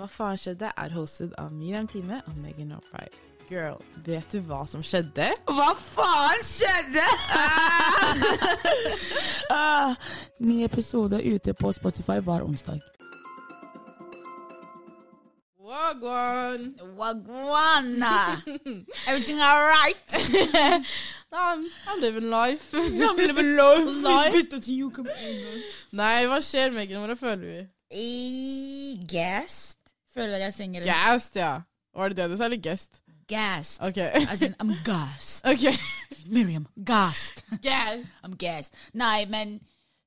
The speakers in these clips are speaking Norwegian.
Hva faen skjedde? er hostet av Miriam Time og Megan O'Brien. Girl, vet du hva som skjedde? Hva faen skjedde?! ah, ny episode ute på Spotify hver onsdag. Wagwan! Wagwana! Everything alright? I'm, I'm living life. I'm living life. bytte til. Nei, hva skjer, Megan? Hvordan føler vi? I guest. Føler at jeg synger en Gassed, ja. Var det det du sa, eller guest? Gassed. Ok. As in, I'm gassed. ok. Miriam, gassed. Gassed. I'm gassed. Nei, men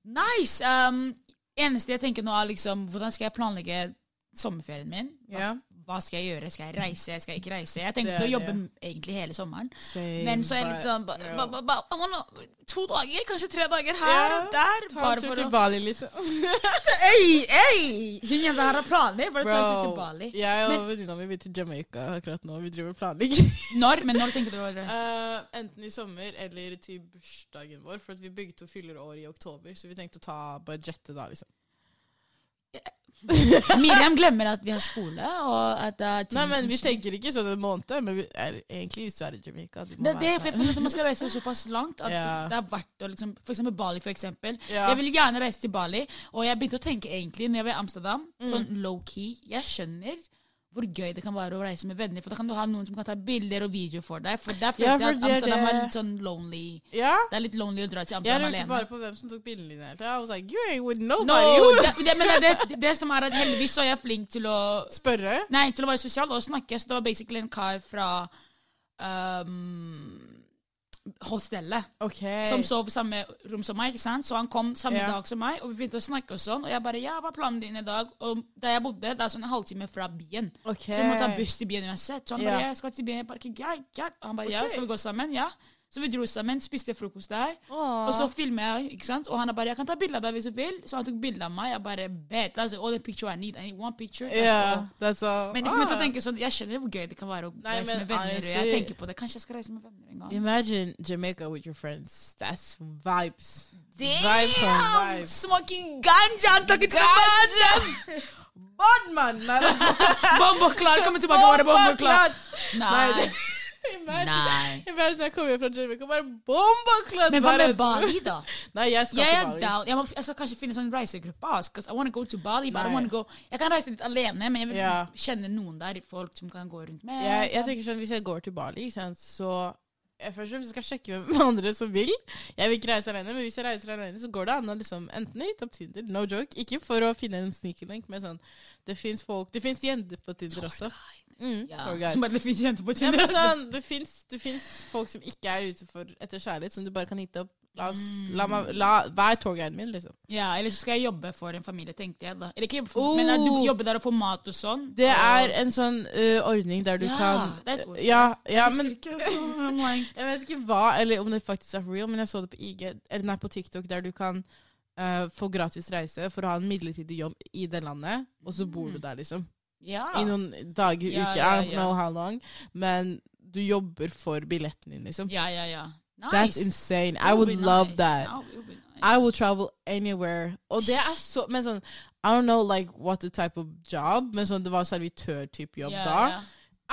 nice. Um, eneste jeg tenker nå, er liksom Hvordan skal jeg planlegge sommerferien min? Yeah. Ja. Hva skal jeg gjøre? Skal jeg reise? Skal jeg ikke reise? Jeg tenkte å jobbe egentlig hele sommeren. Same, Men så er jeg litt sånn ba, ba, ba, ba, To dager, kanskje tre dager her og der. Ta en tur til Bali, liksom. Ei, ei! Ingen der har planer. Bare ta en tur til Bali. jeg og venninna mi vil til Jamaica akkurat nå. Vi driver og planlegger. Når? Men når tenker du å reise? Uh, enten i sommer eller til bursdagen vår, for at vi begge to fyller år i oktober. Så vi tenkte å ta budgettet da, liksom. Miriam glemmer at vi har skole, Nei, men vi tenker ikke sånn en måned, men vi er, egentlig hvis du er i Jamaica Det det, jeg føler at man skal reise såpass langt at Ja. det er verdt å liksom For eksempel Bali, for eksempel. Ja. Jeg vil gjerne reise til Bali, og jeg begynte å tenke egentlig når jeg var i Amsterdam, Mm. sånn low-key Jeg skjønner hvor gøy det kan være å reise med venner, for da kan du ha noen som kan ta bilder og videoer for deg. For der følte Ja, jeg at er Amsterdam er litt sånn lonely. Ja, Det er litt lonely å dra til Amsterdam alene. jeg lurte bare på hvem som tok bildene dine. hele tida. Like, you ain't with No, nobody. det, det, men det, det, det som er at heldigvis så er jeg flink til å Spørre? Nei, til å være sosial og snakke. Så det var basically en kar fra um, hostellet. Okay. Som sov samme rom som meg. ikke sant? Så han kom samme Ja. dag som meg, og vi begynte å snakke og sånn. Og jeg bare 'Ja, hva er planen din i dag?' Og der jeg bodde, det er sånn en halvtime fra byen. Okay. Så jeg må ta buss til byen uansett. Så han bare Ja. 'Jeg skal til byen.' Jeg bare ja, ja. Og han bare 'Ja, skal vi gå sammen?' Ja. Så vi dro sammen, spiste frokost der. Åh. Og så filmer jeg, ikke sant? Og han er bare 'Jeg kan ta bilde av deg hvis du vil.' Så han tok bilde av meg. Jeg bare 'Bet, that's all the picture I need. I need one picture.' That's Ja, all. that's all. Men, men så Ah. tenker sånn, jeg skjønner hvor gøy det kan være å Nei, reise men med venner. Jeg tenker på det. Kanskje jeg skal reise med venner en gang. Imagine Jamaica with your friends. That's vibes. Damn! Vibes on vibes. Smoking ganja and talking to the! Badman! Bomboklar! Kommer tilbake og bare bomboklar. Nei, Imagine, Nei. imagine jeg kommer fra Jamaica og bare bombaklart. Men hva med Bali, da? Nei, jeg skal Jeg til Bali. down. Jeg, må, jeg skal kanskje finne sånn reisegruppe. I wanna go to Bali, but I Nei. wanna go Jeg kan reise litt alene, men jeg vil Ja. kjenne noen der. Folk som kan gå rundt med. Jeg, jeg tenker sånn, Hvis jeg går til Bali, så jeg først og fremst skal sjekke hvem andre som vil. Jeg vil ikke reise alene, men hvis jeg reiser alene, så går det an å liksom enten hit opp Tinder, no joke, ikke for å finne en sneaker link, men sånn Det fins folk Det fins jenter på Tinder også. Mm, ja. Bare det finnes jenter på Tinder. men altså. sånn, det fins folk som ikke er ute for etter kjærlighet, som du bare kan hitte opp. La oss, Mm. la meg, la, Vær tourguiden min, liksom. Ja, eller så skal jeg jobbe for en familie, tenkte jeg da. Eller ikke jobbe for, men du Oh. jobber der og får mat og sånn. Det og- er en sånn uh, ordning der du Ja, kan det er et ord. Ja, ja Jeg men ikke, så Jeg vet ikke hva, eller om det faktisk er for real, men jeg så det på IG, eller nei, på TikTok, der du kan uh, få gratis reise for å ha en midlertidig jobb i det landet, og så bor du der, liksom. Ja. I noen dager, Ja, uker, ja, I don't know how long, men du jobber for billetten din, liksom. Ja, ja, ja. Nice. That's insane. I would love nice. that. Nice. I will travel anywhere. Og det er så Men sånn I don't know like what the type of job, men sånn det var servitørtype jobb Ja, da. ja.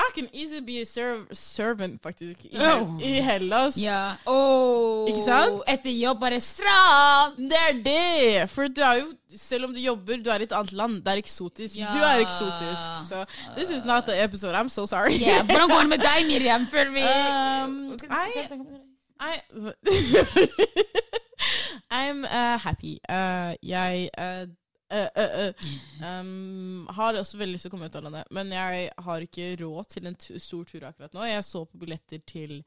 I can easily be a serv servant, faktisk, i, Oh. i Hellas. Ja. Oh, Ikke sant? Etter jobb bare stram! Det er det! For du er jo, selv om du jobber, du er i et annet land. Det er eksotisk. Yeah. Du er eksotisk. Så this is not the episode. I'm so sorry. Yeah, Hvordan går det med deg, Miriam, før vi Um, I- I, I'm uh, happy. Uh, jeg uh, uh, um, har også veldig lyst til å komme ut av landet, men jeg har ikke råd til en stor tur akkurat nå. Jeg så på billetter til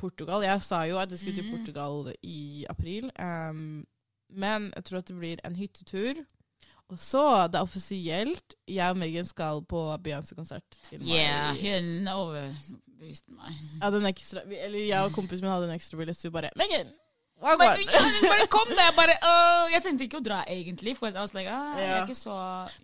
Portugal. Jeg sa jo at jeg skulle til Mhm. Portugal i april, um, men jeg tror at det blir en hyttetur. Og så, det er offisielt, jeg og Megan skal på Beyoncé-konsert til mai. Yeah, hun overbeviste meg. Ja, den ekstra, eller jeg og kompisen min hadde en ekstra billett, så vi bare Megan! Men, ja, bare kom der, jeg bare uh, Jeg tenkte ikke å dra, egentlig. For jeg var like, ah, jeg er ikke så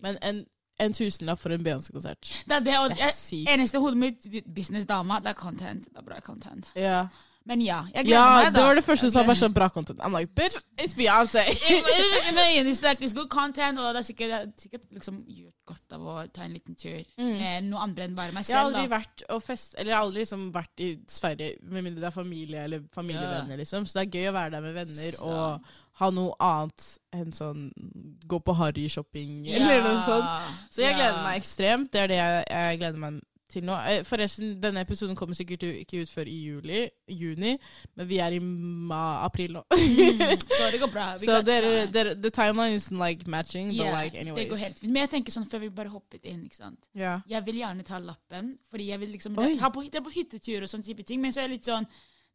Men en, en tusenlapp for en Beyoncé-konsert. Det er det, og Det er sykt. eneste hodet mitt, businessdama, det er content. Det er bra content. Ja. Men ja, jeg gleder Ja, meg, da. det var det første som Bare sånn bra content. I'm like, bitch, it's Beyoncé. Men it's like, it's good content, og det er sikkert, det er sikkert liksom gjort godt av å ta en liten tur med noe andre enn bare meg Jeg har selv. aldri da. vært og fest, eller jeg har aldri liksom vært i Sverige med mindre det er familie eller familievenner, liksom. Så det er gøy å være der med venner Så. og ha noe annet enn sånn gå på harry-shopping eller noe sånt. Så jeg gleder meg ekstremt. Det er det jeg, jeg gleder meg til nå. Eh, Forresten, denne episoden kommer sikkert ikke ut før i juli, juni, men vi er i ma april nå. Mm, så det går bra. Så dere, dere, the timeline isn't like matching, but like anyways. Det går helt fint. Men jeg tenker sånn før vi bare hoppet inn, ikke sant. Yeah. Jeg vil gjerne ta lappen, fordi jeg vil liksom Oi. ha på, det er på hyttetur og sånn type ting. Men så er jeg litt sånn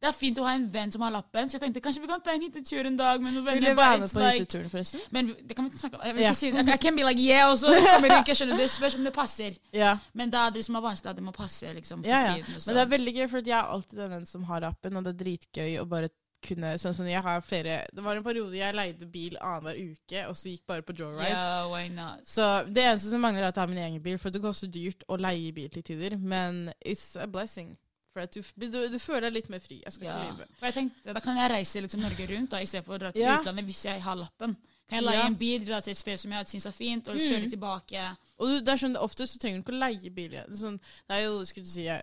Det er fint å ha en venn som har lappen, så jeg tenkte kanskje vi kan ta en hyttetur en dag med noen Vil du være med på like- hytteturen, forresten? Men det kan vi ikke snakke om. Jeg vil ikke si det. I can be like yeah, og så kommer det ikke. skjønner. Det spørs om det passer. Yeah. Men da er det som er vanskelig, at det må passe liksom, for ja. tiden. Men det er veldig gøy, for jeg er alltid den vennen som har lappen, og det er dritgøy å bare kunne sånn som jeg har flere Det var en periode jeg leide bil annenhver uke, og så gikk bare på joyrides. Ja, why not? Så det eneste som mangler, er at jeg har min egen bil, for det så dyrt å leie bil til tider. Men it's a blessing. For du, du, du føler deg litt mer fri. Jeg skal Ja. ikke lyve. For jeg tenkte, Da kan jeg reise liksom Norge rundt da, istedenfor å dra til Ja. utlandet hvis jeg har lappen. Kan jeg leie Ja. en bil, dra til et sted som jeg syns er fint, og Mm. kjøre tilbake. Og du, det er sånn, ofte så trenger du ikke å leie bil. er Sånn, det er jo skulle du si, eh,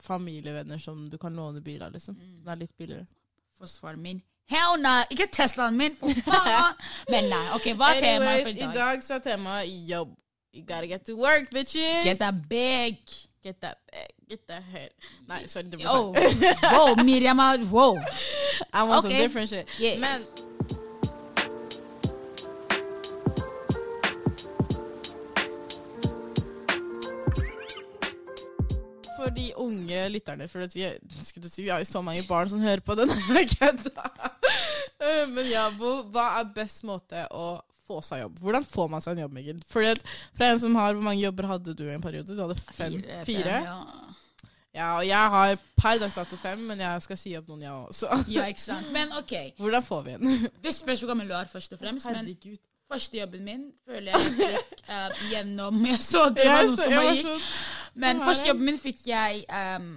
familievenner som du kan låne bil av, liksom. Mm. Det er litt billigere. Forsvaret min. Hell no! Ikke Teslaen min, for faen! Men nei, ok, hva er temaet for i dag? i dag? dag så er temaet jobb. You gotta get to work, bitches! Get that big. Get that bag. Get that head. Nei, sorry, det Oh, wow, Miriam, er- wow. I want some different shit. Yeah. Men For de unge lytterne, for vi, si, vi har jo så mange barn som hører på denne kødda. Eh, Men ja, hva er best måte å få seg jobb? Hvordan får man seg en jobb, Megan? Fordi fra en som har, Hvor mange jobber hadde du i en periode? Du hadde fem? Fire. Fire? fem, ja. Ja, og jeg har per dags dato fem, men jeg skal si opp noen, jeg også. ja, ikke sant. Men ok, Hvordan får vi en? det spørs hvor gammel du er, først og fremst. Men første jobben min føler jeg fikk uh, gjennom Jeg så det var noen som var gikk. sånn Men første jobben min fikk jeg um,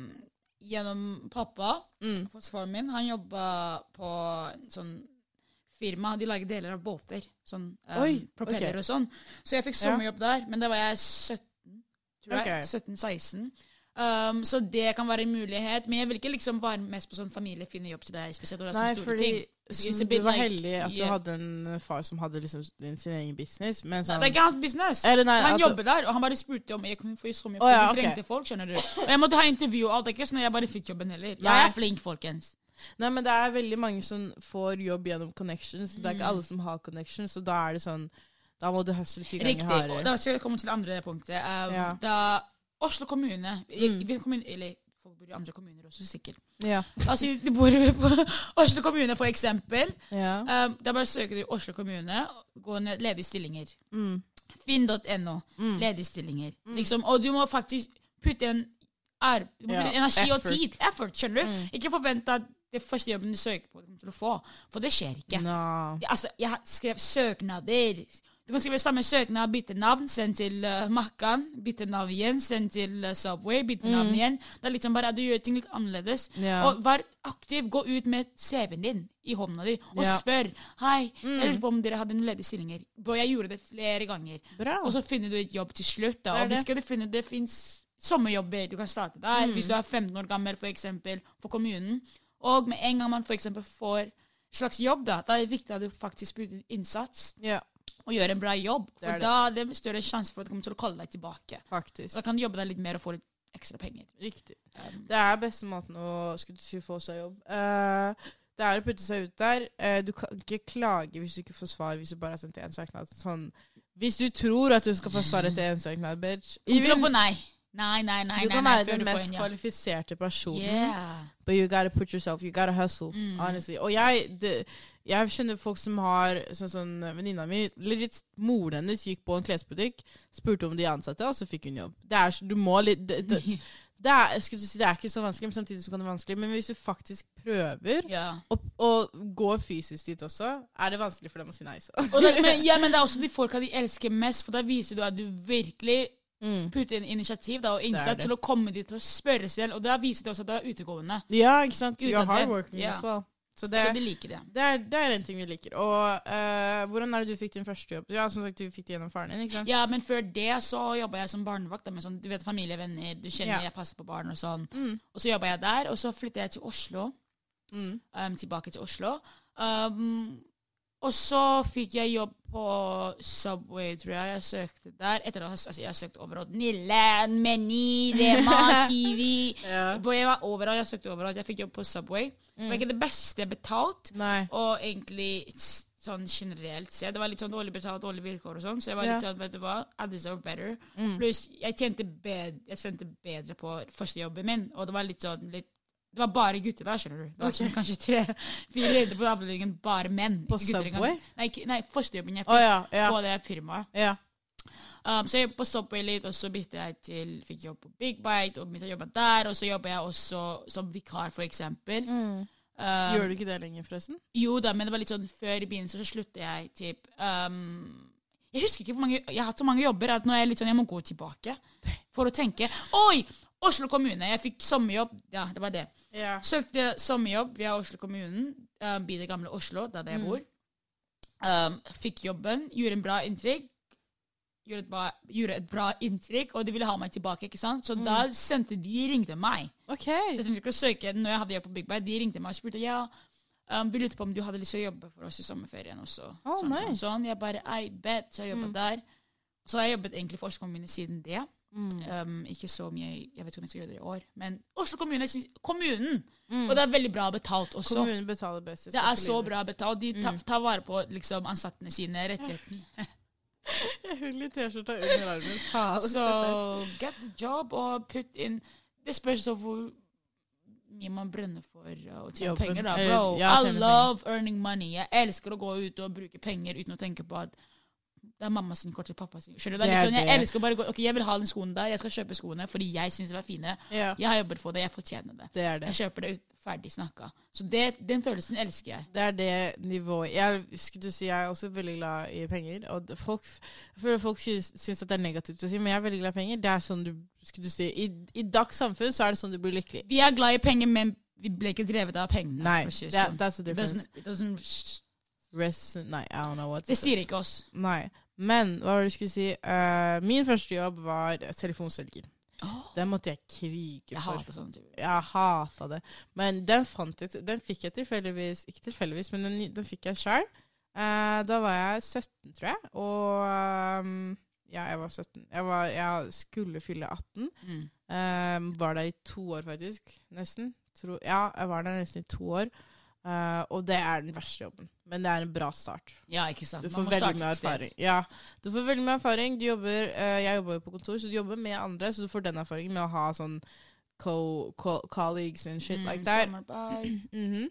gjennom pappa. mm. Forsvaren min. Han jobba på en sånn firma. De lager deler av båter. Sånn um, Oi, propeller okay. og sånn. Så jeg fikk Ja. sommerjobb der. Men da var jeg 17, tror jeg. Okay. 17-16. Um, så det kan være en mulighet. Men jeg vil ikke liksom være mest på sånn familie finne jobb til deg. Spesielt Nei, fordi du var heldig at du hadde en far som hadde liksom sin egen business. Men Nei, sånn, det er ikke hans business. Eller nei, han jobber der, og han bare spurte om jeg kunne få mye Å, ja, De ok. trengte folk, skjønner du. Og jeg måtte ha intervju og alt. Det er ikke sånn at jeg bare fikk jobben heller. Jeg er flink, folkens. Nei, men det er veldig mange som får jobb gjennom connections. Det er ikke Mm. alle som har connections, så da er det sånn Da må du hustle ti ganger Riktig. Og hardere. da skal jeg komme til det andre punktet. Um, Ja. Da Oslo kommune, i- Mm. kommune Eller folk bor i andre kommuner også, sikkert. Ja. Altså, du bor på Oslo kommune, for eksempel. ja. Um, da bare søker du i Oslo kommune, gå ned ledige stillinger. Mm. Finn.no, Mm. ledige stillinger. Liksom, og du må faktisk putte en er, du må Ja, putte energi og tid. Effort, skjønner du? Mm. Ikke forvente at det første jobben du søker på, du kommer til å få. For det skjer ikke. Nå. Altså, jeg har skrevet søknader. Du kan skrive samme søknad, bytte navn, send til uh, Makkan, bytte navn igjen, send til uh, Subway, bytte navn igjen. Det er liksom bare at du gjør ting litt annerledes. Yeah. Og vær aktiv. Gå ut med CV-en din i hånda di og yeah. spør. Hei, Mm. jeg lurer på om dere hadde noen ledige stillinger. Bro, jeg gjorde det flere ganger. Bra. Og så finner du et jobb til slutt. Da. Og hvis ikke du finner det fins sommerjobber du kan starte der. Mm. Hvis du er 15 år gammel, for eksempel, for kommunen. Og med en gang man for eksempel får slags jobb, da, da er det viktig at du faktisk putter innsats Ja, og gjør en bra jobb. Det er For det. da er det større sjanse for at du kommer til å kalle deg tilbake. faktisk. Da kan du jobbe deg litt mer og få litt ekstra penger. Riktig. Um, Det er beste måten å skulle få seg jobb. Uh, det er å putte seg ut der. Uh, du kan ikke klage hvis du ikke får svar hvis du bare har sendt én søknad. Sånn, hvis du tror at du skal få svar etter én søknad, bitch Kommer til å even- få nei. Nei, nei, nei. Du kan være den mest en ja. kvalifiserte personen, Yeah. but you gotta put yourself, you gotta hustle, Mm. honestly. Og jeg, det, jeg kjenner folk som har Sånn sånn venninna mi legit, Moren hennes gikk på en klesbutikk, spurte om de ansatte, og så fikk hun jobb. Det er, så- du må litt det, det, det, er, si, det er ikke så vanskelig, men samtidig så kan det være vanskelig. Men hvis du faktisk prøver Ja. gå og går fysisk dit også, er det vanskelig for dem å si nei. Så. Men, ja, men det er også de folka de elsker mest, for da viser du at du virkelig Mm. putte inn initiativ da, og innsats til å komme dit og spørre selv. Og da viser det også at du er utegående. Ja, ikke sant? You're hardworking yeah. as well. Så det, Så de liker det. det, er, det er en ting vi liker. Og uh, hvordan er det du fikk din første jobb? Ja, som sagt, du fikk det gjennom faren din, ikke sant? Ja, men før det så jobba jeg som barnevakt. da, Med sånn, du vet, familievenner, du kjenner Ja. jeg passer på barn og sånn. Mm. Og så jobba jeg der, og så flytta jeg til Oslo. Mm. um, tilbake til Oslo. Um, og så fikk jeg jobb på Subway, tror jeg. Jeg søkte der. Etter at altså, jeg har søkt overalt. Nille, Meny, Rema, Kiwi. Ja. Jeg var overalt. Jeg søkte overalt. Jeg fikk jobb på Subway. Det var ikke det beste betalt. Nei. Og egentlig sånn generelt sett. Det var litt sånn dårlig betalt, dårlige vilkår og sånn. Så jeg var Ja. litt sånn, vet du hva, I deserve better. Mm. Pluss, jeg tjente, bedre, jeg tjente bedre på første jobben min, og det var litt sånn litt Det var bare gutter der, skjønner du. Det var Ok. sånn kanskje tre-fire jenter på avdelingen, bare menn. På. Subway? Nei, nei, førstejobben jeg fikk fikk ja. Ja. på det firmaet. ja. Um, så jeg jobbet på Subway litt, og så jeg til Fikk jobb på Big Bite, og begynte å jobbe der. Og så jobber jeg også som vikar, for eksempel. Mm. Um, Gjør du ikke det lenger, forresten? jo da, men det var litt sånn før i begynnelsen, så sluttet jeg typ um, Jeg husker ikke hvor mange Jeg har hatt så mange jobber at nå er jeg litt sånn Jeg må gå tilbake for å tenke. Oi! Oslo kommune. Jeg fikk sommerjobb. Ja, det var det. Ja. Søkte sommerjobb via Oslo kommune, Um, I det gamle Oslo, der jeg Mm. bor. Um, fikk jobben. Gjorde en bra inntrykk. Gjorde et, bra, gjorde et bra inntrykk, og de ville ha meg tilbake. ikke sant? Så da sendte de, ringte meg. OK. Så jeg trengte ikke å søke når jeg hadde jobb på Big Bite. De ringte meg og spurte ja, um, vi lurte på om du hadde lyst til å jobbe for oss i sommerferien også. Oh, sånn, nice. sånn, sånn. Jeg bare, I bet, så jeg jobbet der. Så har jeg jobbet egentlig for Oslo kommune siden det. Mm. Um, ikke så mye, jeg vet ikke om jeg skal gjøre det i år. Men Oslo kommune, kommunen! Mm. Og det er veldig bra betalt også. Kommunen betaler best. Det er så bra betalt. De tar, Mm. tar vare på liksom, ansattene sine, rettighetene. Jeg vil litt T-skjorta under armen. Så get the job og put in Det spørs så hvor mye man brenner for å tjene Jobben. penger, da. Bro, ja, I love earning money. Jeg elsker å gå ut og bruke penger uten å tenke på at det er mamma sin kort til pappa sin. Skjønner du? Det er litt sånn, Jeg elsker å bare gå Ok, jeg vil ha den skoen der. Jeg skal kjøpe skoene fordi jeg syns de er fine. Ja, Jeg har jobbet for det. Jeg fortjener det. det er det. Jeg kjøper det ut ferdig snakka. Så det, den følelsen elsker jeg. Det er det nivået Jeg skulle si jeg er også veldig glad i penger. Og folk, jeg føler folk syns, at det er negativt å si, men jeg er veldig glad i penger. Det er sånn du skulle du si I, i dags samfunn så er det sånn du blir lykkelig. Vi er glad i penger, men vi ble ikke drevet av pengene. Nei, that, sånn. that's the difference. doesn't, it doesn't, Res, nei, I don't know what det sier ikke oss. Nei. Men hva var det du skulle si? Uh, min første jobb var telefonselger. Den måtte jeg krige Jeg for. hater sånne typer. Jeg hata det. Men den, fant jeg, den fikk jeg tilfeldigvis Ikke tilfeldigvis, men den, den fikk jeg sjøl. da var jeg 17, tror jeg. Og um, Ja, jeg var 17. Jeg, var, jeg skulle fylle 18. Mm. Ehm, var der i to år, faktisk. Nesten. Tro, ja, jeg var der nesten i to år. Eh, og det er den verste jobben. Men det er en bra start. Ja, ikke sant. Du får veldig mye erfaring. Ja, du får veldig mye erfaring. Du jobber, uh, jeg jobber jo på kontor, så du jobber med andre, så du får den erfaringen med å ha sånn co co colleagues and shit Mm, like that. mm -hmm.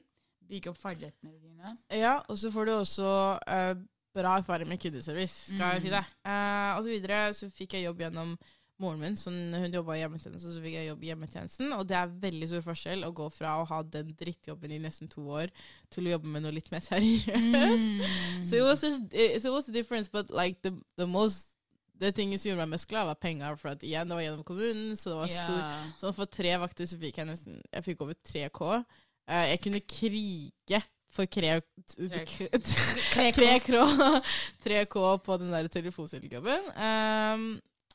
Bygge opp ferdighetene dine. Ja, og så får du også uh, bra erfaring med kundeservice, skal jeg si Mm. det. Og så videre så fikk jeg jobb gjennom moren min, som hun jobba i hjemmetjenesten, så fikk jeg jobb i hjemmetjenesten. Og det er veldig stor forskjell å gå fra å ha den drittjobben i nesten to år, til å jobbe med noe litt mer seriøst. Mm. So it was a, men so it was a difference, but like the, the most det thing som gjorde meg mest glad, var penger. For at igjen, det var gjennom kommunen, så det var stor Ja. Så for tre vakter så fikk jeg nesten Jeg fikk over 3K. Uh, jeg kunne krige for kre... Tre Tre K 3K på den der telefonselgerjobben. Um,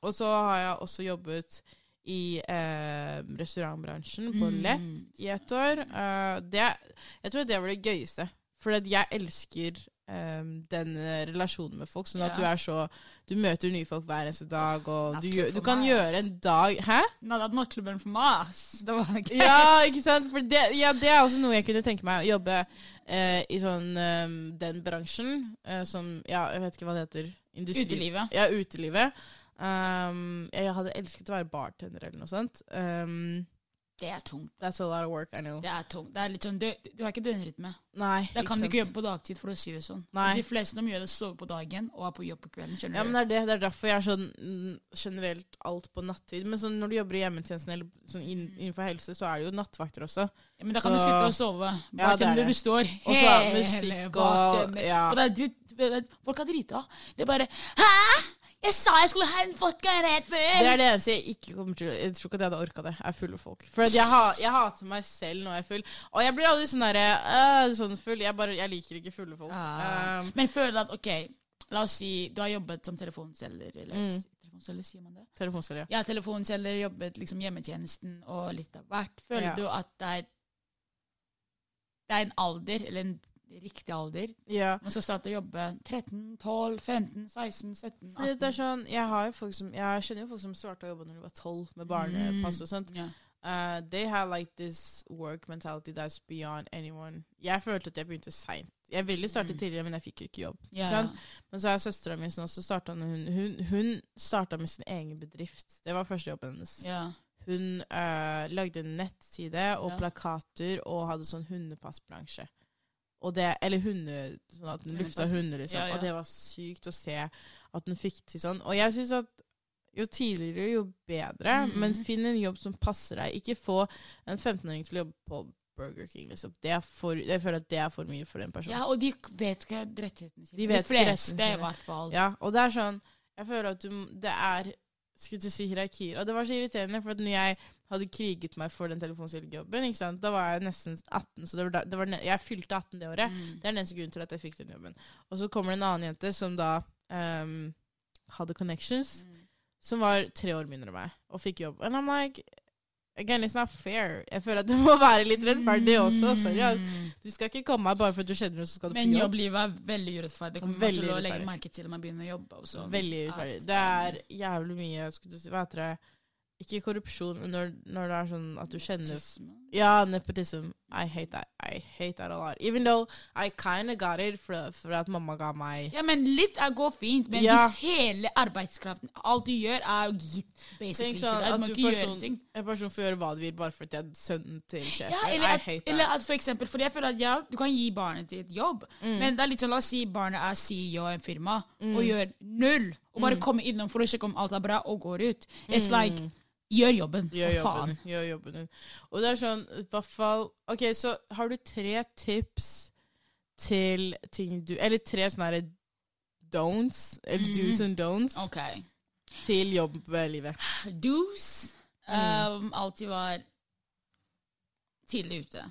og så har jeg også jobbet i eh, restaurantbransjen på Mm. Lett i et år. Uh, det, jeg tror det var det gøyeste. For jeg elsker um, den eh, relasjonen med folk. Sånn at Ja. du er så Du møter nye folk hver eneste dag, og du, du kan meg, gjøre en dag Hæ? Nei, det er nattklubben for meg. Det var gøy. Ja, ikke sant? For det, ja, det er også noe jeg kunne tenke meg å jobbe eh, i sånn um, den bransjen eh, som Ja, jeg vet ikke hva det heter. Industri- Utelivet. Ja, utelivet. Um, jeg hadde elsket å være bartender eller noe sånt. Um, Det er tungt. that's a lot of work, I know. Det er tungt. Det er litt sånn, du, du har ikke døgnrytme. Nei, Det kan du ikke jobbe på dagtid, for å si det sånn. Nei. De fleste de gjør det sover på dagen og er på jobb på kvelden. skjønner Ja, du? men det er, det, det er derfor jeg er sånn mm, generelt alt på nattid. Men sånn, når du jobber i hjemmetjenesten eller sånn inn, innenfor helse, så er det jo nattvakter også. Ja, men da kan du sitte og sove. Ja, er Bartender, det. du står Og så er musikk og- ja. Og det er dritt, folk er drita. Det er bare Hæ?! Jeg sa jeg skulle ha en vodka Red Bull! Det er det eneste jeg ikke kommer til å Jeg tror ikke at jeg hadde orka det. Jeg Er fulle folk. For at jeg, ha, jeg hater meg selv når jeg er full. Og jeg blir aldri sånn derre uh, sånn full. Jeg, bare, jeg liker ikke fulle folk. Ah. Um, Men føler at ok, la oss si du har jobbet som telefonselger, eller Mm. telefonselger, sier man det? telefonselger. Ja, telefonselger, jobbet liksom hjemmetjenesten og litt av hvert. Føler Ja. du at det er, det er en alder, eller en riktig alder, Ja. man skal starte å jobbe 13, 12, 15, 16, 17, Fordi det er 18? sånn, jeg, har jo folk som, jeg kjenner jo folk som starta å jobbe når de var tolv, med barnepass og sånt. Yeah. Uh, they have like this work mentality that's beyond anyone. Jeg følte at jeg begynte seint. Jeg ville starte Mm. tidligere, men jeg fikk jo ikke jobb. Yeah. Men så har jeg søstera mi som også starta hun, hun, hun starta med sin egen bedrift. Det var første jobben hennes. Yeah. Hun uh, lagde en nettside og yeah. plakater og hadde sånn hundepassbransje. Det, eller hunde, sånn at den lufta hunder, liksom. Ja, ja. Og det var sykt å se at den fikk til sånn. Og jeg syns at jo tidligere, jo bedre. Mhm. Men finn en jobb som passer deg. Ikke få en 15-åring til å jobbe på Burger King. Liksom. Det for, jeg føler at det er for mye for den personen. ja, og de vet ikke rettighetene sine. De De, fleste, i hvert fall. Ja, og det er sånn Jeg føler at du, det er skulle til å si hierarkier. Og det var så irriterende, for at når jeg hadde kriget meg for den telefonselgerjobben, da var jeg nesten 18, så det var, da- det var, jeg fylte 18 det året. Mm. Det er den eneste grunnen til at jeg fikk den jobben. Og så kommer det en annen jente som da um, hadde connections, Mm. som var tre år mindre enn meg, og fikk jobb. And I'm like Again, it's not fair. Jeg føler at det må være litt rettferdig også. Sorry. Mm. Du skal ikke komme her bare for at du kjenner noe, så skal du Men få jobb. jobblivet er veldig urettferdig. Det kommer Veldig til å legge merke til når man begynner å jobbe. Også. Veldig urettferdig. Det er jævlig mye Hva heter det? Ikke korrupsjon, men når, når det er sånn at du kjenner Nepotism. Ja, nepotism. I hate that. I hate that a lot. Even though I kind of got it for, for at mamma ga meg Ja, men litt er går fint, men Ja. hvis hele arbeidskraften Alt du gjør, er gitt, basically Tenk sånn. Du at må du ikke gjøre person, ting. en person får gjøre hva de vil bare fordi jeg er sønnen til sjefen. Ja, eller I at, that. eller at for eksempel, fordi jeg føler at ja, du kan gi barnet til et jobb, Mm. men det er litt sånn, la oss si barnet er CEO i en firma, og gjør null, og bare kommer innom for å sjekke om alt er bra, og går ut. It's like, gjør jobben. Gjør for jobben, faen. gjør jobben din. Og det er sånn, i hvert fall Ok, så har du tre tips til ting du Eller tre sånne herre don'ts, eller Mhm. do's and don'ts, Ok. til jobblivet. Do's Mm. um, alltid var tidlig ute.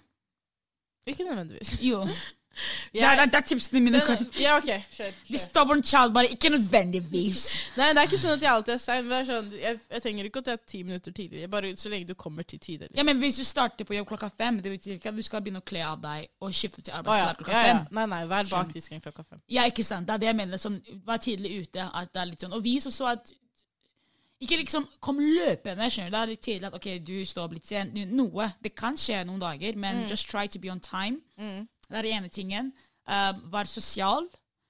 Ikke nødvendigvis. Jo. Det er, det er tipsene mine. Så- ja, ok, kjør. The stubborn child, bare ikke nødvendigvis. Nei, det er ikke sånn at jeg alltid er sein. er Sånn, jeg, jeg trenger ikke å ta ti minutter tidligere, bare så lenge du kommer til tide. Ja, Liksom. men Hvis du starter på jobb klokka fem, det betyr ikke at du skal begynne å kle av deg og skifte til Å, ja. klokka Ja, ja. fem. Nei, nei, vær bak disken klokka fem. Ja, ikke sant? Det er det jeg mener. Sånn, Vær tidlig ute. at det er litt sånn, Og vis også at Ikke liksom kom løpende. skjønner du? Det er litt tidlig at ok, du står opp litt sent. Noe. Det kan skje noen dager, men Mm. just try to be on time. Det er den ene tingen. Uh, vær sosial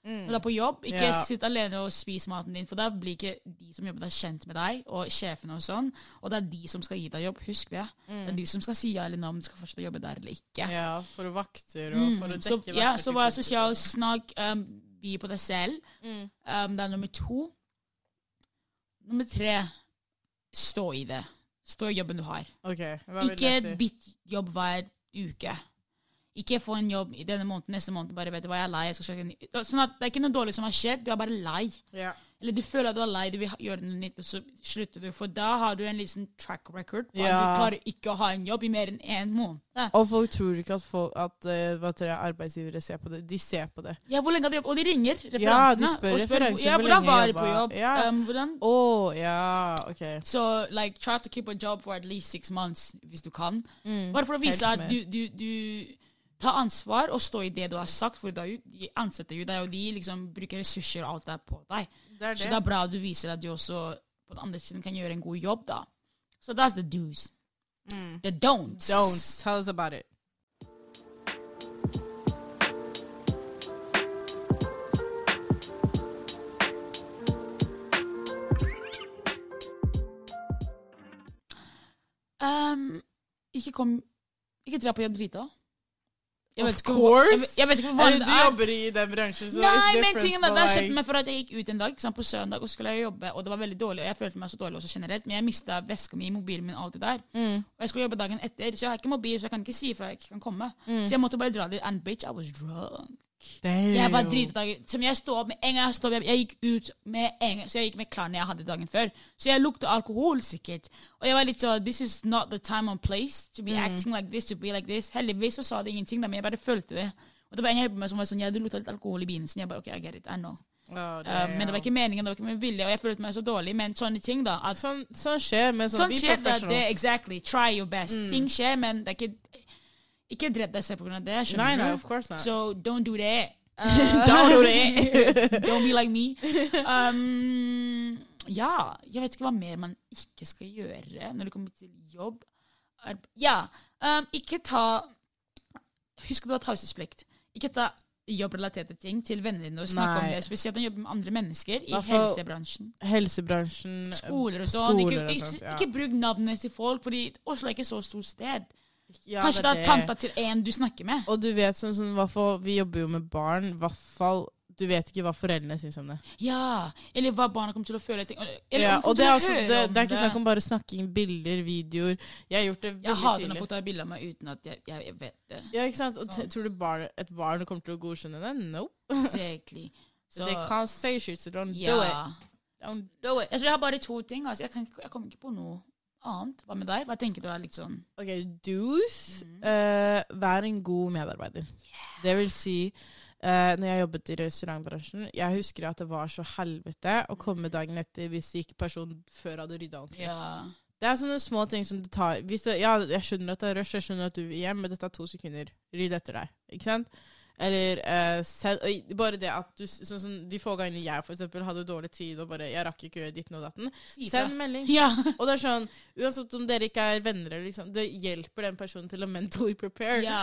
når du er på jobb. Ikke Mm. Ja. sitt alene og spis maten din, for da blir ikke de som jobber der, kjent med deg, og sjefene og sånn. Og det er de som skal gi deg jobb. Husk det. Det er de som skal si ja eller nei om du skal fortsette å jobbe der eller ikke. Mm. Ja, for vakter og for å dekke Så, dekke ja, så vær sosial, snakk, um, by på deg selv. Mm. Um, det er nummer to. Nummer tre, stå i det. Stå i jobben du har. Okay, Ikke bytt jobb hver uke. Ikke få en jobb i denne måneden, neste måned, bare vet du hva, jeg er lei. jeg skal søke en ny. Sånn at Det er ikke noe dårlig som har skjedd, du er bare lei. Ja. Eller du føler at du er lei, du vil gjøre noe nytt, og så slutter du. For da har du en liten track record på at du klarer ikke å ha en jobb i mer enn én måned. Og folk tror ikke at, folk, at uh, arbeidsgivere ser på det. De ser på det. Ja, hvor lenge har du jobbet? Og de ringer referansene. Ja, de spør og referanser, Ja, hvor hvordan var du på jobb? Ja. Um, hvordan? Å, ja, ok. Så like, try to keep a job for at least six months, hvis du kan. Mm. Bare for å vise at du, du, du tar ansvar og stå i det du har sagt, for da de ansetter jo deg, og de liksom bruker ressurser og alt der på deg. Det det. Så det. er bra at du viser at du også på den andre siden kan gjøre en god jobb, da. Så that's the do's. Mm. The don'ts. Don't. Tell us about it. Um, ikke kom Ikke dra på jobb drita. Jeg vet ikke. Jeg, jeg vet ikke hvor vanlig du det er. jobber i den bransjen, så Nei, men tingene tingen er, det meg for at jeg gikk ut en dag sant, på søndag og skulle jeg jobbe, og det var veldig dårlig. Og jeg følte meg så dårlig også generelt, men jeg mista veska mi, mobilen min, alt det der. Mm. Og jeg skulle jobbe dagen etter, så jeg har ikke mobil, så jeg kan ikke si ifra jeg ikke kan komme. Mm. Så jeg måtte bare dra dit. And bitch, I was drunk. Jeg var Damn. drita dagen Som jeg stod opp med en gang jeg stod opp, jeg gikk ut med en gang, så jeg gikk med klærne jeg hadde dagen før. Så jeg lukta alkohol, sikkert. Og jeg var litt sånn This is not the time and place to be acting like this, to be like this. Heldigvis så sa det ingenting, da, men jeg bare følte det. Og det var en jeg på meg som var sånn Ja, du lukta litt alkohol i begynnelsen. Jeg bare OK, I get it. I know. Oh, Uh, men det var ikke meningen, det var ikke min vilje, og jeg følte meg så dårlig. Men sånne ting, da. At Sånn, sånn skjer, men sånn, Sånn skjer det, det. Exactly. Try your best. Ting skjer, men det er ikke Ikke drepp deg selv av det. Skjønner nei, du? of course not. So don't do that. Don't do that. don't be like me. Um, ja, jeg vet ikke hva mer man ikke skal gjøre når det kommer til jobb. Ja, um, ikke ta Husk at du har taushetsplikt. Ikke ta jobbrelaterte ting til vennene dine og snakke om det. Spesielt når du jobber med andre mennesker i Derfor, helsebransjen. Helsebransjen Skoler og sånn. Ikke, ikke, ikke bruk navnene til folk, fordi Oslo er ikke så stort sted. Ja, Kanskje det det er tanta til en du snakker med. Og du vet sånn, sånn fall, Vi jobber jo med barn. hvert fall, Du vet ikke hva foreldrene syns om det. Ja, Eller hva barna kommer til å føle. Eller Ja, og det er, også, det, det er ikke snakk om bare snakking, bilder, videoer. Jeg har gjort det veldig Jeg veldig hater når tydelig. folk tar bilde av meg uten at jeg, jeg, jeg vet det. Ja, ikke sant? Sånn. tror du barn, et barn kommer til å godkjenne det? No. Exactly. So, They can't say shit, so don't do it. Don't do it. Jeg tror jeg har bare to ting. Altså. Jeg, kan, jeg kommer ikke på noe annet. Hva med deg? Hva tenker du er sånn Ok, do's. Mhm. Uh, vær en god medarbeider. Det vil si, uh, når jeg jobbet i restaurantbransjen, jeg husker at det var så helvete å komme dagen etter hvis ikke personen før hadde rydda ordentlig. Ja. Det er sånne små ting som du tar det, Ja, jeg skjønner at det er rush, jeg skjønner at du vil hjem, men det tar to sekunder. Rydd etter deg. Ikke sant? Eller uh, selv, bare det at du Sånn som de få gangene jeg for eksempel hadde dårlig tid og bare Jeg rakk ikke gjøre ditten og datten. Send melding. Ja. Og det er sånn, uansett om dere ikke er venner, eller liksom, det hjelper den personen til å mentally prepare. ja.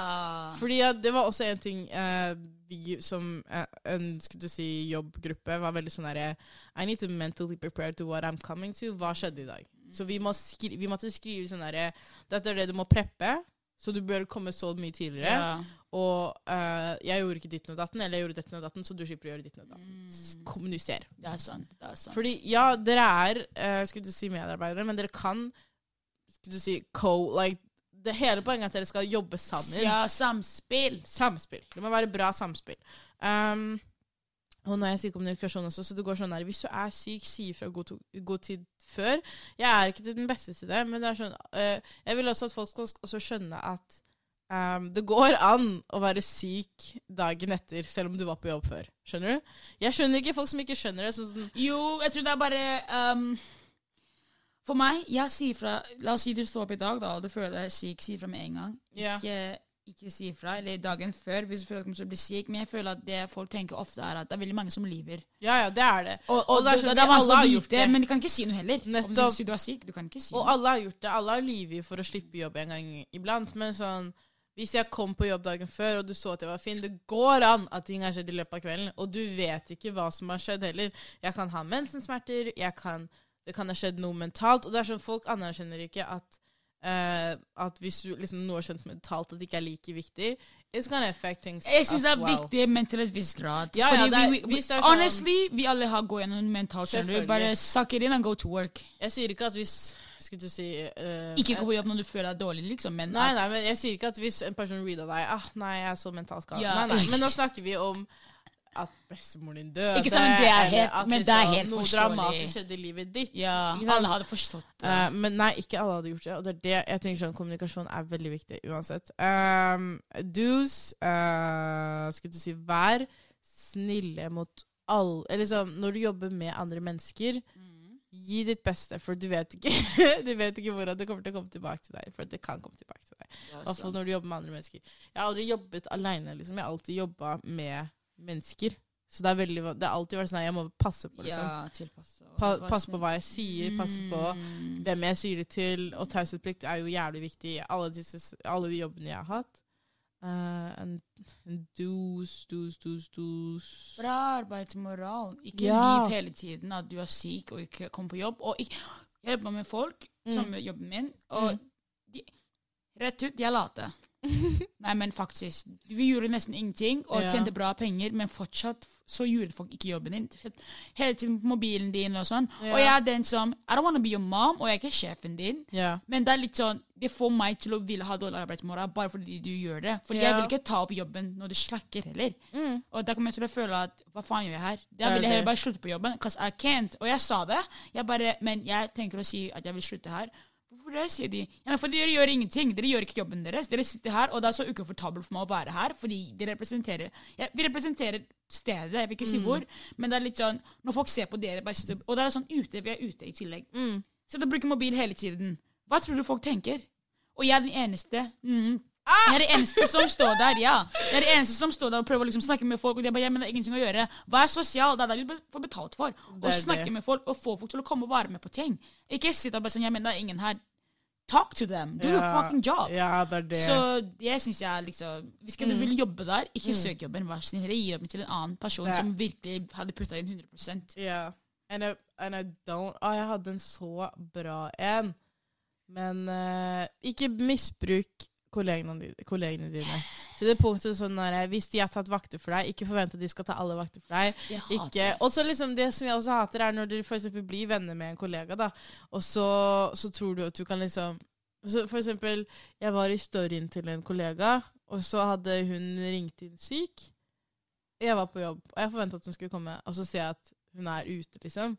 Fordi ja, det var også en ting uh, vi som uh, en skulle si, jobbgruppe var veldig sånn derre I need to mentally prepare to what I'm coming to. Hva skjedde i dag? Så vi, må skri vi måtte skrive sånn derre Dette er det du må preppe, så du bør komme så mye tidligere. ja. Og uh, jeg gjorde ikke ditten og datten, eller jeg gjorde ditten og datten, så du slipper å gjøre ditten og datten. Mm. Kommuniser. Det er sant. Det er sant. Fordi ja, dere er uh, skulle du si medarbeidere, men dere kan skulle du si co... Like, det hele poenget er at dere skal jobbe sammen. Ja, samspill. Samspill. Det må være bra samspill. Um, og når jeg sier kommunikasjon også, så det går sånn her Hvis du er syk, si ifra god, god tid før. Jeg er ikke den beste til det, men det er sånn uh, Jeg vil også at folk skal også skjønne at um, det går an å være syk dagen etter, selv om du var på jobb før. Skjønner du? Jeg skjønner ikke folk som ikke skjønner det. Sånn, Jo, jeg tror det er bare um, For meg, jeg sier fra La oss si du står opp i dag da, og du føler deg syk, si fra med en gang. Yeah. Ikke, ikke si fra, eller dagen før hvis du føler at du kommer til å bli syk. Men jeg føler at det folk tenker ofte, er at det er veldig mange som lyver. ja, ja, det er det. Og, og, Og det er det, sånn, det er vanskelig har å gjort vite, det. men de kan ikke si noe heller. Om Nettopp. du sier du er syk, du kan ikke si Og noe. alle har gjort det. Alle har lyvet for å slippe jobb en gang iblant. Men sånn, hvis jeg kom på jobb dagen før, og du så at jeg var fin Det går an at ting har skjedd i løpet av kvelden, og du vet ikke hva som har skjedd heller. Jeg kan ha mensensmerter, kan, det kan ha skjedd noe mentalt. Og det er sånn, folk anerkjenner ikke at uh, at hvis du, liksom, noe har skjedd mentalt, at det ikke er like viktig. It's gonna affect things Jeg syns det er well. viktig, men til et visst grad. Ja, ja, det er- vi, vi, det er sånn- honestly, vi alle har gått gjennom mentalt. skjønner du. Bare suck it in and go to work. Jeg sier ikke at hvis Skulle du si uh, Ikke gå på jobb når du føler deg dårlig, liksom, men Nei, nei, men jeg sier ikke at hvis en person reader deg ah, Nei, jeg er så mentalt skadet. Ja. Nei, nei, men nå snakker vi om at bestemoren din døde. Ikke sant, men det er helt- at men det er liksom helt noe dramatisk skjedde i livet ditt. Ja, alle hadde forstått det. Uh, men nei, ikke alle hadde gjort det. Og det er det jeg tenker sånn, kommunikasjon er veldig viktig uansett. Um, do's uh, Skulle du si vær snille mot alle Eller liksom, når du jobber med andre mennesker, Mm. Gi ditt beste, for du vet ikke Du vet ikke hvordan det kommer til å komme tilbake til deg. For det kan komme tilbake til deg. I er hvert fall når du jobber med andre mennesker. Jeg har aldri jobbet aleine. Liksom. Jeg har alltid jobba med mennesker. Så det, er veldig, det har alltid vært sånn at jeg må passe på liksom. Ja, tilpasse. Pa, passe på hva jeg sier, passe på Mm. hvem jeg sier det til. Og taushetsplikt er jo jævlig viktig i alle, alle de jobbene jeg har hatt. Uh, en, en dus, dus, dus, dus. Bra arbeidsmoral. Ikke Ja. liv hele tiden at du er syk og ikke kommer på jobb. Og ikke, jeg jobber med folk Mm. som jobber min, og Mm. de, rett ut, de er late. Nei, men faktisk. Vi gjorde nesten ingenting og Ja. tjente bra penger, men fortsatt så gjorde folk ikke jobben din. Hele tiden på mobilen din og sånn. Yeah. Og jeg er den som I don't want to be your mom, og jeg er ikke sjefen din. yeah. Men det er litt sånn, det får meg til å ville ha dårlig arbeidsmoral bare fordi du gjør det. For yeah. jeg vil ikke ta opp jobben når du slakker heller. Mm. Og da kommer jeg til å føle at hva faen gjør jeg her? Da vil jeg heller bare slutte på jobben. Cause I can't. Og jeg sa det. Jeg bare, men jeg tenker å si at jeg vil slutte her. Hvorfor det, sier de. Ja, for dere gjør ingenting. Dere gjør ikke jobben deres. Dere sitter her, og det er så ukomfortabelt for meg å være her, fordi de representerer ja, Vi representerer stedet, jeg vil ikke si Mm. hvor, men det er litt sånn Når folk ser på dere bare sitter, Og det er sånn ute, vi er ute i tillegg. Mm. Så du bruker mobil hele tiden. Hva tror du folk tenker? Og jeg er den eneste mm, Ah! Jeg er den eneste som står der, ja. Jeg er den eneste som står der og prøver å liksom snakke med folk. Og de bare, ja, men det er ingenting å gjøre. Hva er sosial? Det er det du får betalt for. Å snakke det. med folk og få folk til å komme og være med på ting. Ikke sitte og bare sånn, ja, men det er ingen her. Talk to them. Do your fucking job. Ja, det er det. Så det syns jeg liksom Hvis ikke du vil jobbe der, ikke søk jobben. Vær så snill. Gi jobben til en annen person Det- som virkelig hadde putta inn 100% Ja. And I, and I don't Å, jeg hadde en så bra en. Men uh, ikke misbruk kollegene, kollegene dine. Til det punktet sånn der, Hvis de har tatt vakter for deg, ikke forvent at de skal ta alle vakter for deg. Ikke, og så liksom Det som jeg også hater, er når dere eksempel blir venner med en kollega, da, og så, så tror du at du kan liksom så For eksempel, jeg var i storyen til en kollega, og så hadde hun ringt inn syk. Jeg var på jobb, og jeg forventa at hun skulle komme, og så ser jeg at hun er ute, liksom.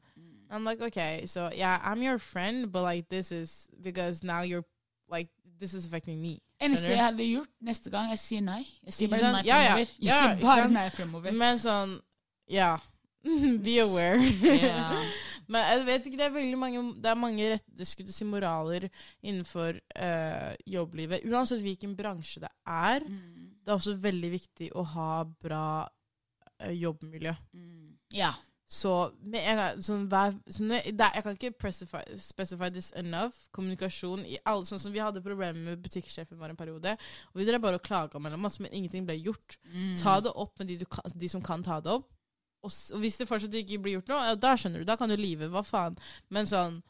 I'm like, okay, so yeah, I'm your friend, but like this is because now you're like this is affecting me. Eneste jeg hadde gjort neste gang, jeg sier nei. Jeg sier bare nei fremover. Jeg Ja, sier bare nei fremover. Men sånn, ja. Be aware. Men jeg vet ikke, det er veldig mange Det er mange rette si, moraler innenfor øh, jobblivet. Uansett hvilken bransje det er. Mm. Det er også veldig viktig å ha bra øh, jobbmiljø. Mm. Ja. Så med en gang sånn, hver, sånn, det, er- Jeg kan ikke specify, this enough. Kommunikasjon i alle, sånn som Vi hadde problemer med butikksjefen vår en periode. Og Vi drev bare og klaga mellom oss, men ingenting ble gjort. Mm. Ta det opp med de, du kan, de som kan ta det opp. Og, og hvis det fortsatt ikke blir gjort noe, ja, da skjønner du. Da kan du live. Hva faen. Men sånn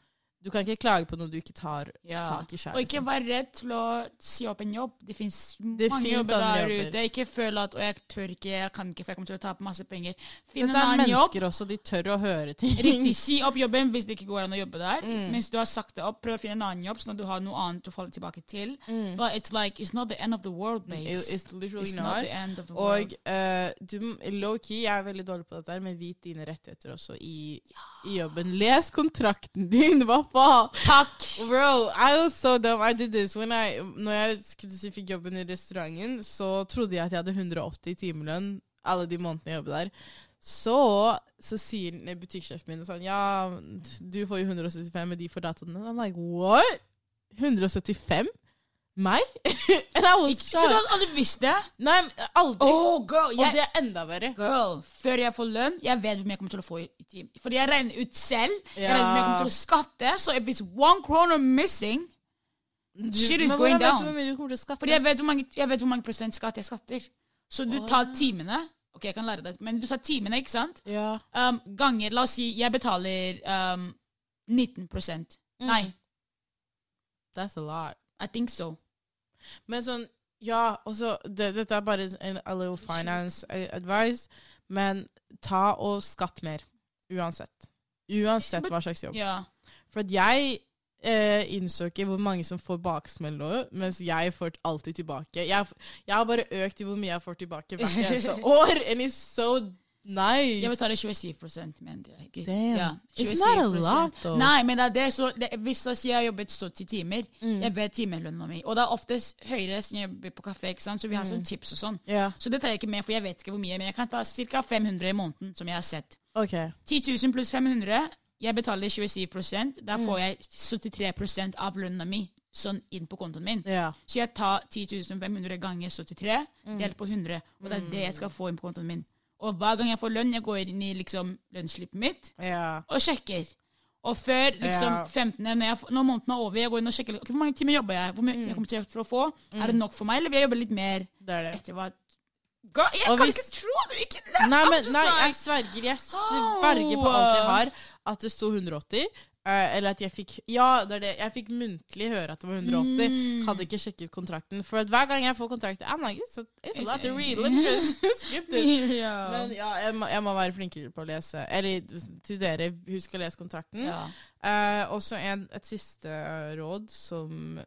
Du kan ikke klage på noe du ikke tar Ja. tak i sjøl. Og ikke vær redd til å si opp en jobb. Det fins mange jobber der jobber. ute. Ikke føl at 'å, jeg tør ikke, jeg kan ikke, for jeg kommer til å tape masse penger'. Finn Dette en er annen jobb. mennesker også. De tør å høre ting. Riktig. Si opp jobben hvis det ikke går an å jobbe der. Mm. Mens du har sagt det opp, prøv å finne en annen jobb, sånn at du har noe annet å falle tilbake til. Mm. But it's like, it's not the end of the world, babes. It's literally It's not not. the end of the world. Og uh, du, low-key, jeg er veldig dårlig på dette, men vit dine rettigheter også i, i jobben. Les kontrakten din, hva faen? Takk! Bro, I was so dumb. I did this. When I, når jeg fikk jobben i restauranten, så trodde jeg at jeg hadde 180 i timelønn alle de månedene jeg jobbet der. Så, så sier butikksjefen min sånn Ja, du får jo 175 men de får dataene. I'm like, what? 175? Meg? And I was Ikke, så du hadde aldri visst det? Nei, aldri. Oh, girl! Og det er enda verre. girl, før jeg får lønn, jeg vet hvor mye jeg kommer til å få i, team. Fordi jeg regner ut selv. Jeg regner hvor mye jeg kommer til å skatte. Så if it's one kroner missing Shit is going down. Fordi jeg vet hvor mange, jeg vet hvor mange prosent skatt jeg skatter. Så du tar timene Ok, jeg kan lære deg men du tar timene, ikke sant? Ja. Um, ganger La oss si jeg betaler um, 19 Mm. Nei, That's a lot. I think so. Men sånn, ja, også, det, Dette er bare en a little finance advice, men ta og skatt mer. Uansett. Uansett hva slags jobb. Ja. For at jeg eh, innså ikke hvor mange som får baksmell nå, mens jeg får alltid tilbake. Jeg, jeg har bare økt i hvor mye jeg får tilbake hvert eneste år, and it's so nice. Jeg betaler 27 men det er Damn. Ja, It's not a 27%. lot, though. Nei, men det er det, så det, hvis jeg sier jeg har jobbet 70 timer, Mm. jeg ber timelønna mi. Og det er oftest høyere siden jeg jobber på kafé, ikke sant? så vi har Mm. sånn tips og sånn. Yeah. Så det tar jeg ikke med, for jeg vet ikke hvor mye, men jeg kan ta ca. 500 i måneden, som jeg har sett. ok. 10 000 pluss 500, jeg betaler 27 Da Mm. får jeg 73 av lønna mi sånn inn på kontoen min. Ja. Så jeg tar 10 500 ganger 73, Mm. delt på 100, og det er det jeg skal få inn på kontoen min. Og hver gang jeg får lønn, jeg går inn i liksom lønnsslippet mitt Ja. og sjekker. Og før liksom Ja. 15. Når, jeg, når måneden er over, jeg går inn og sjekker okay, hvor mange timer jobber jeg. Hvor mye Mm. jeg kommer til å få. Er det nok for meg, eller vil jeg jobbe litt mer Det er det. etter hva God, Jeg Og kan hvis- ikke tro du ikke lærte Nei, men, nei, jeg sverger. Jeg sverger på alt jeg har. At det sto 180. eh, eller at jeg fikk Ja, det er det. Jeg fikk muntlig høre at det var 180. Mm. Hadde ikke sjekket kontrakten. For at hver gang jeg får kontrakt I'm like, it's a, it's a lot to read. Let me skip this. yeah. Men ja, jeg må, jeg må være flinkere på å lese. Eller til dere, husk å lese kontrakten. ja. Uh, og så et siste råd som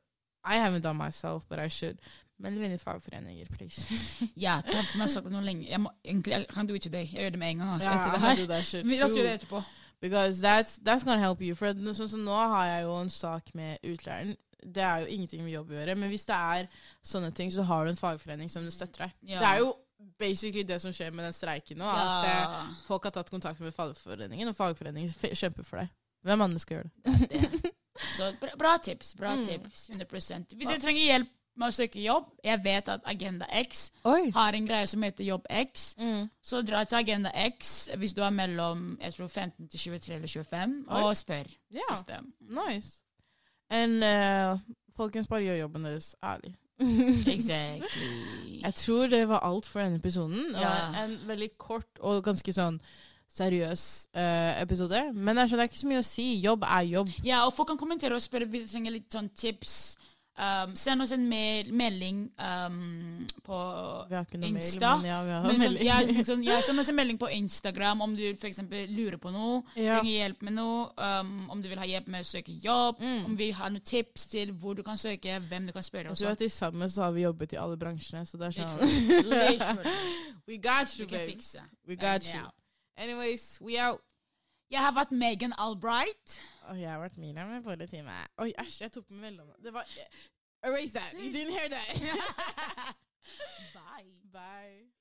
I haven't done myself, but I should. Meld inn i fagforeninger, please. Ja, tante meg har sagt det noe lenge. Jeg, må, egentlig, jeg kan do it today. Jeg gjør det med en gang. Altså, ja, etter det her. Vi- gjør det etterpå. Because that's, that's gonna help you. For sånn som nå har jeg jo en sak med utleieren. Det er jo ingenting med jobb å gjøre, men hvis det er sånne ting, så har du en fagforening som du støtter deg. Ja. Det er jo basically det som skjer med den streiken nå. At eh, Ja, folk har tatt kontakt med fagforeningen, og fagforeningen kjemper for deg. Hvem andre skal gjøre det? det det. Så bra, bra tips. Bra Mm. tips. 100 Hvis jeg trenger hjelp med å søke jobb, jeg vet at Agenda X Oi. har en greie som heter Jobb X. Mm. Så dra til Agenda X hvis du er mellom jeg tror 15 til 23 eller 25, Oi. og spør. Ja, System. nice. And, uh, Folkens, bare gjør jobben deres ærlig. Exactly. Jeg tror det var alt for denne episoden. Det var Ja. en veldig kort og ganske sånn seriøs uh, episode. Men det er, det er ikke så mye å si. Jobb er jobb. Ja, og folk kan kommentere og spørre hvis du trenger litt sånn tips. Um, send oss en mail, melding um, på Insta. mail, men ja, sånn, ja, sånn, ja, Send oss en melding på Instagram om du f.eks. lurer på noe, trenger hjelp med noe, um, om du vil ha hjelp med å søke jobb, Mm. om vi har noen tips til hvor du kan søke, hvem du kan spørre. Jeg tror at i sammen så har vi jobbet i alle bransjene, så det er sånn. We got you, babes. We got you. Anyways, we out. Jeg har vært Megan Albright. Og jeg har vært Miriam i forrige time. Oi, æsj, jeg tok med mellom... Det var Erase that. You didn't hear that. Bye. Bye.